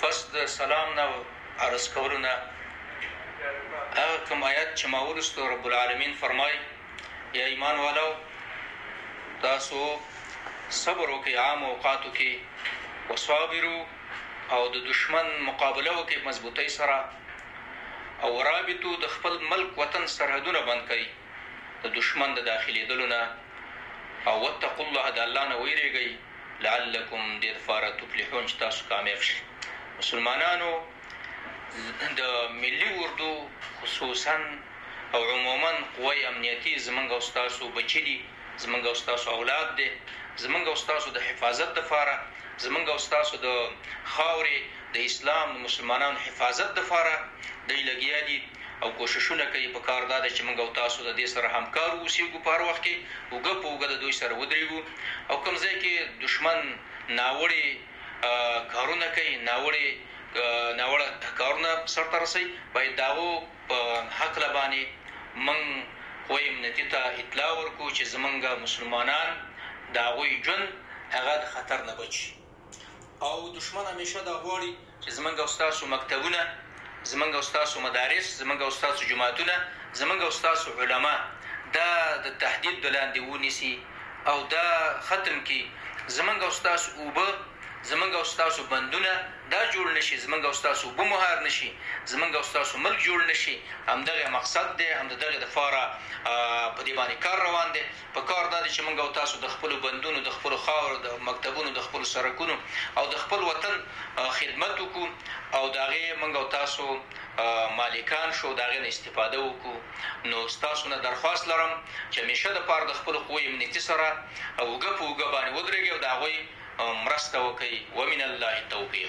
پس د سلام نه او عرض کولو نه هغه کوم آیات چې ما ولستو رب العالمین فرمای یا ایمان والو تاسو صبر وکي عام اوقاتو کې وصابرو او د دشمن مقابله وکي مضبوطی سره او رابطو د خپل ملک وطن سرحدونه بند کړي د دشمن د داخلي دلونه او وتقوا الله د الله نه ویریږي لعلکم دې دپاره تفلحون چې تاسو کامیاب شئ مسلمانانو د ملي اردو خصوصا او عموما قوی امنیتي زمونږ او ستاسو بچي دي زمونږ او ستاسو اولاد دی زمونږ او ستاسو د حفاظت دپاره زمونږ او ستاسو د خاورې د اسلام د مسلمانانو حفاظت دپاره دی لګیا دي او کوششونه کوي په کار دا ده چې موږ او تاسو د دې سره همکار اوسېږو په هر وخت کې اوږه په اوږه د دوی سره ودرېږو او کوم ځای کې دښمن ناوړي کارونه کوي، ناوړي ناوړه کارونه سرته رسوي، باید د هغو په هکله باندې موږ قوه امنیتي ته اطلاع ورکړو چې زموږ مسلمانان د هغوی ژوند هغه د خطر نه بچ شي او دښمن همیشه دا غواړي چې زمونږ او ستاسو مکتبونه، زمونږ او ستاسو مدارس، زمونږ او ستاسو جوماتونه، زمونږ او ستاسو علماء دا د تهدید د لاندې ونیسي او دا ختم کړي، زمونږ او ستاسو اوبه، زمونږ او ستاسو بندونه دا جوړ نه شي، زمونږ او ستاسو اوبه مهار نه شي، زمونږ او ستاسو ملک جوړ نه شي. همدغه مقصد دی، همددغه دپاره په دې باندې کار روان دی. په کار دا دی چې موږ او تاسو د خپلو بندونو، د خپلو خاورو، د مکتبونو، د خپلو سرکونو او د خپل وطن خدمت وکړو او د هغې موږ او تاسو مالکان شو او د هغې نه استفاده وکړو نو ستاسو نه درخواست لرم چې همیشه د پاره د خپلو قوه امنیتي سره اوږه په اوږه باندې ودرېږئ او د هغوی مرسته وکړئ ومن الله توفیق